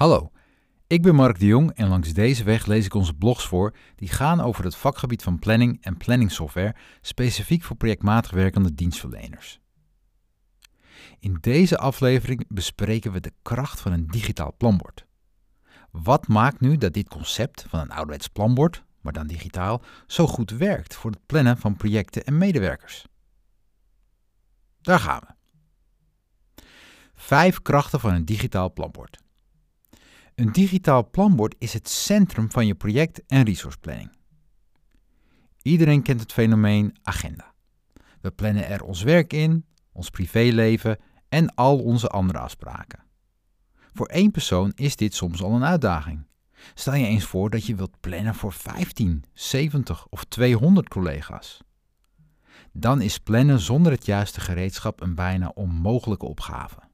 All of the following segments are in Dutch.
Hallo, ik ben Mark de Jong en langs deze weg lees ik onze blogs voor die gaan over het vakgebied van planning en planningsoftware, specifiek voor projectmatig werkende dienstverleners. In deze aflevering bespreken we de kracht van een digitaal planbord. Wat maakt nu dat dit concept van een ouderwets planbord, maar dan digitaal, zo goed werkt voor het plannen van projecten en medewerkers? Daar gaan we. Vijf krachten van een digitaal planbord. Een digitaal planbord is het centrum van je project- en resourceplanning. Iedereen kent het fenomeen agenda. We plannen er ons werk in, ons privéleven en al onze andere afspraken. Voor één persoon is dit soms al een uitdaging. Stel je eens voor dat je wilt plannen voor 15, 70 of 200 collega's. Dan is plannen zonder het juiste gereedschap een bijna onmogelijke opgave.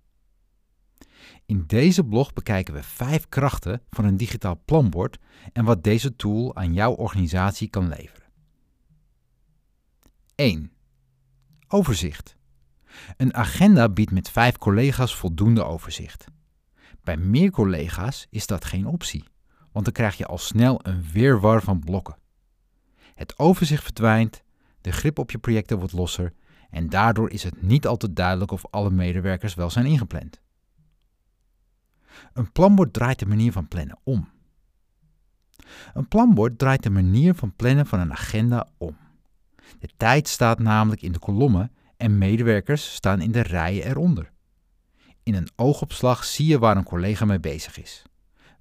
In deze blog bekijken we vijf krachten van een digitaal planbord en wat deze tool aan jouw organisatie kan leveren. 1. Overzicht. Een agenda biedt met vijf collega's voldoende overzicht. Bij meer collega's is dat geen optie, want dan krijg je al snel een weerwar van blokken. Het overzicht verdwijnt, de grip op je projecten wordt losser en daardoor is het niet altijd duidelijk of alle medewerkers wel zijn ingepland. Een planbord draait de manier van plannen om. Een planbord draait de manier van plannen van een agenda om. De tijd staat namelijk in de kolommen en medewerkers staan in de rijen eronder. In een oogopslag zie je waar een collega mee bezig is,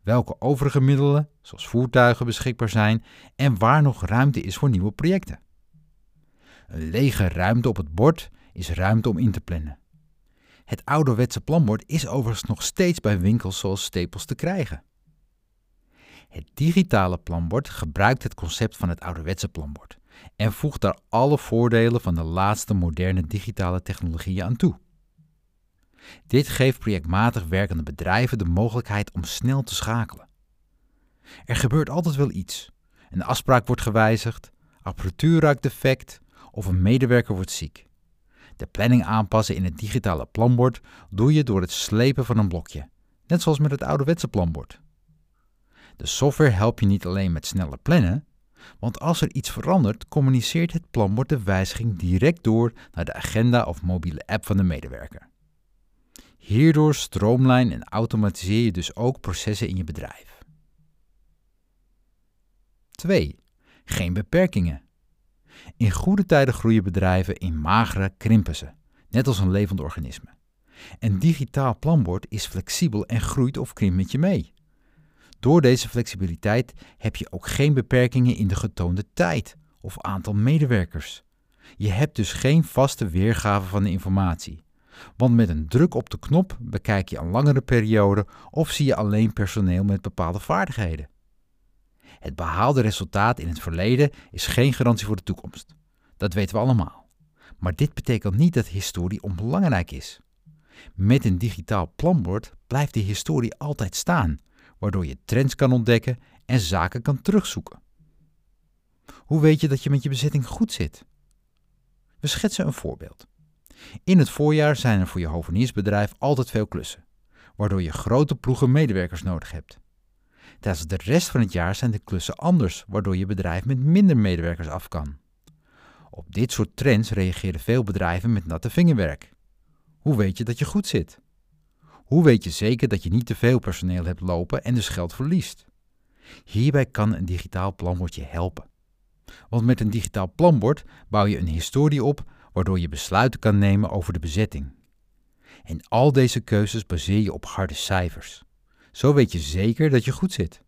welke overige middelen, zoals voertuigen, beschikbaar zijn en waar nog ruimte is voor nieuwe projecten. Een lege ruimte op het bord is ruimte om in te plannen. Het ouderwetse planbord is overigens nog steeds bij winkels zoals Staples te krijgen. Het digitale planbord gebruikt het concept van het ouderwetse planbord en voegt daar alle voordelen van de laatste moderne digitale technologieën aan toe. Dit geeft projectmatig werkende bedrijven de mogelijkheid om snel te schakelen. Er gebeurt altijd wel iets. Een afspraak wordt gewijzigd, apparatuur raakt defect of een medewerker wordt ziek. De planning aanpassen in het digitale planbord doe je door het slepen van een blokje, net zoals met het ouderwetse planbord. De software helpt je niet alleen met sneller plannen, want als er iets verandert, communiceert het planbord de wijziging direct door naar de agenda of mobiele app van de medewerker. Hierdoor stroomlijn en automatiseer je dus ook processen in je bedrijf. 2. Geen beperkingen. In goede tijden groeien bedrijven, in magere krimpen ze, net als een levend organisme. Een digitaal planbord is flexibel en groeit of krimpt met je mee. Door deze flexibiliteit heb je ook geen beperkingen in de getoonde tijd of aantal medewerkers. Je hebt dus geen vaste weergave van de informatie. Want met een druk op de knop bekijk je een langere periode of zie je alleen personeel met bepaalde vaardigheden. Het behaalde resultaat in het verleden is geen garantie voor de toekomst. Dat weten we allemaal. Maar dit betekent niet dat historie onbelangrijk is. Met een digitaal planbord blijft de historie altijd staan, waardoor je trends kan ontdekken en zaken kan terugzoeken. Hoe weet je dat je met je bezetting goed zit? We schetsen een voorbeeld. In het voorjaar zijn er voor je hoveniersbedrijf altijd veel klussen, waardoor je grote ploegen medewerkers nodig hebt. Tijdens de rest van het jaar zijn de klussen anders, waardoor je bedrijf met minder medewerkers af kan. Op dit soort trends reageren veel bedrijven met natte vingerwerk. Hoe weet je dat je goed zit? Hoe weet je zeker dat je niet te veel personeel hebt lopen en dus geld verliest? Hierbij kan een digitaal planbord je helpen. Want met een digitaal planbord bouw je een historie op waardoor je besluiten kan nemen over de bezetting. En al deze keuzes baseer je op harde cijfers. Zo weet je zeker dat je goed zit.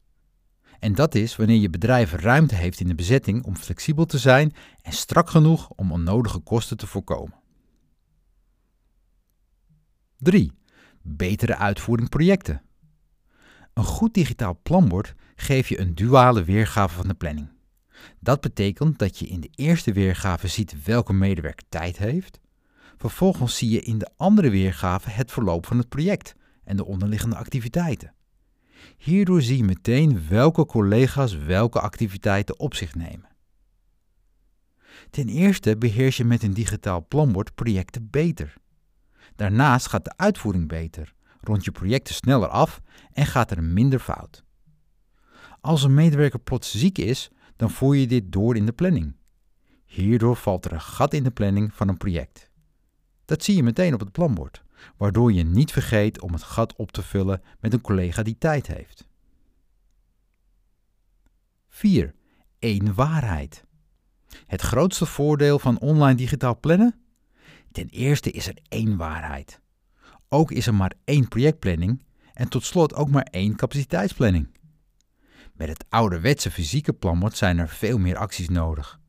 En dat is wanneer je bedrijf ruimte heeft in de bezetting om flexibel te zijn en strak genoeg om onnodige kosten te voorkomen. 3. Betere uitvoering projecten. Een goed digitaal planbord geeft je een duale weergave van de planning. Dat betekent dat je in de eerste weergave ziet welke medewerker tijd heeft. Vervolgens zie je in de andere weergave het verloop van het project en de onderliggende activiteiten. Hierdoor zie je meteen welke collega's welke activiteiten op zich nemen. Ten eerste beheers je met een digitaal planbord projecten beter. Daarnaast gaat de uitvoering beter, rond je projecten sneller af en gaat er minder fout. Als een medewerker plots ziek is, dan voer je dit door in de planning. Hierdoor valt er een gat in de planning van een project. Dat zie je meteen op het planbord, waardoor je niet vergeet om het gat op te vullen met een collega die tijd heeft. 4. Eén waarheid. Het grootste voordeel van online digitaal plannen? Ten eerste is er één waarheid. Ook is er maar één projectplanning en tot slot ook maar één capaciteitsplanning. Met het ouderwetse fysieke planbord zijn er veel meer acties nodig.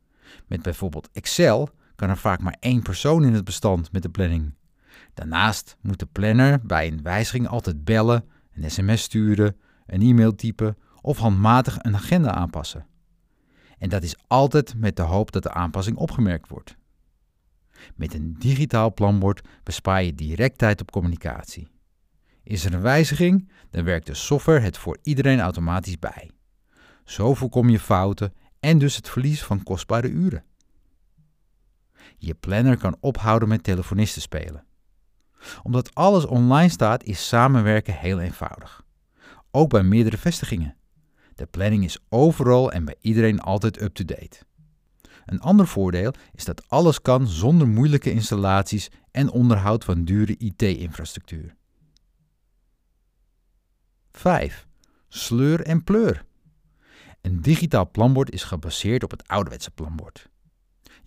Met bijvoorbeeld Excel kan er vaak maar één persoon in het bestand met de planning. Daarnaast moet de planner bij een wijziging altijd bellen, een sms sturen, een e-mail typen of handmatig een agenda aanpassen. En dat is altijd met de hoop dat de aanpassing opgemerkt wordt. Met een digitaal planbord bespaar je direct tijd op communicatie. Is er een wijziging, dan werkt de software het voor iedereen automatisch bij. Zo voorkom je fouten en dus het verlies van kostbare uren. Je planner kan ophouden met telefonisten spelen. Omdat alles online staat, is samenwerken heel eenvoudig. Ook bij meerdere vestigingen. De planning is overal en bij iedereen altijd up-to-date. Een ander voordeel is dat alles kan zonder moeilijke installaties en onderhoud van dure IT-infrastructuur. 5. Sleur en pleur. Een digitaal planbord is gebaseerd op het ouderwetse planbord.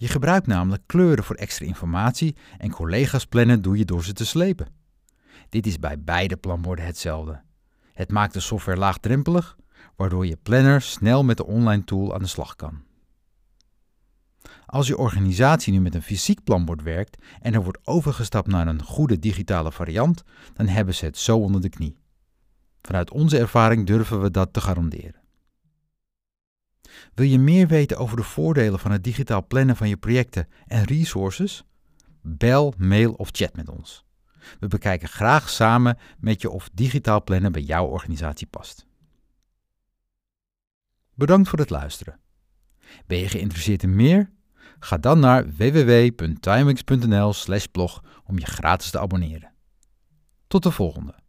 Je gebruikt namelijk kleuren voor extra informatie en collega's plannen doe je door ze te slepen. Dit is bij beide planborden hetzelfde. Het maakt de software laagdrempelig, waardoor je planner snel met de online tool aan de slag kan. Als je organisatie nu met een fysiek planbord werkt en er wordt overgestapt naar een goede digitale variant, dan hebben ze het zo onder de knie. Vanuit onze ervaring durven we dat te garanderen. Wil je meer weten over de voordelen van het digitaal plannen van je projecten en resources? Bel, mail of chat met ons. We bekijken graag samen met je of digitaal plannen bij jouw organisatie past. Bedankt voor het luisteren. Ben je geïnteresseerd in meer? Ga dan naar www.timings.nl/blog om je gratis te abonneren. Tot de volgende.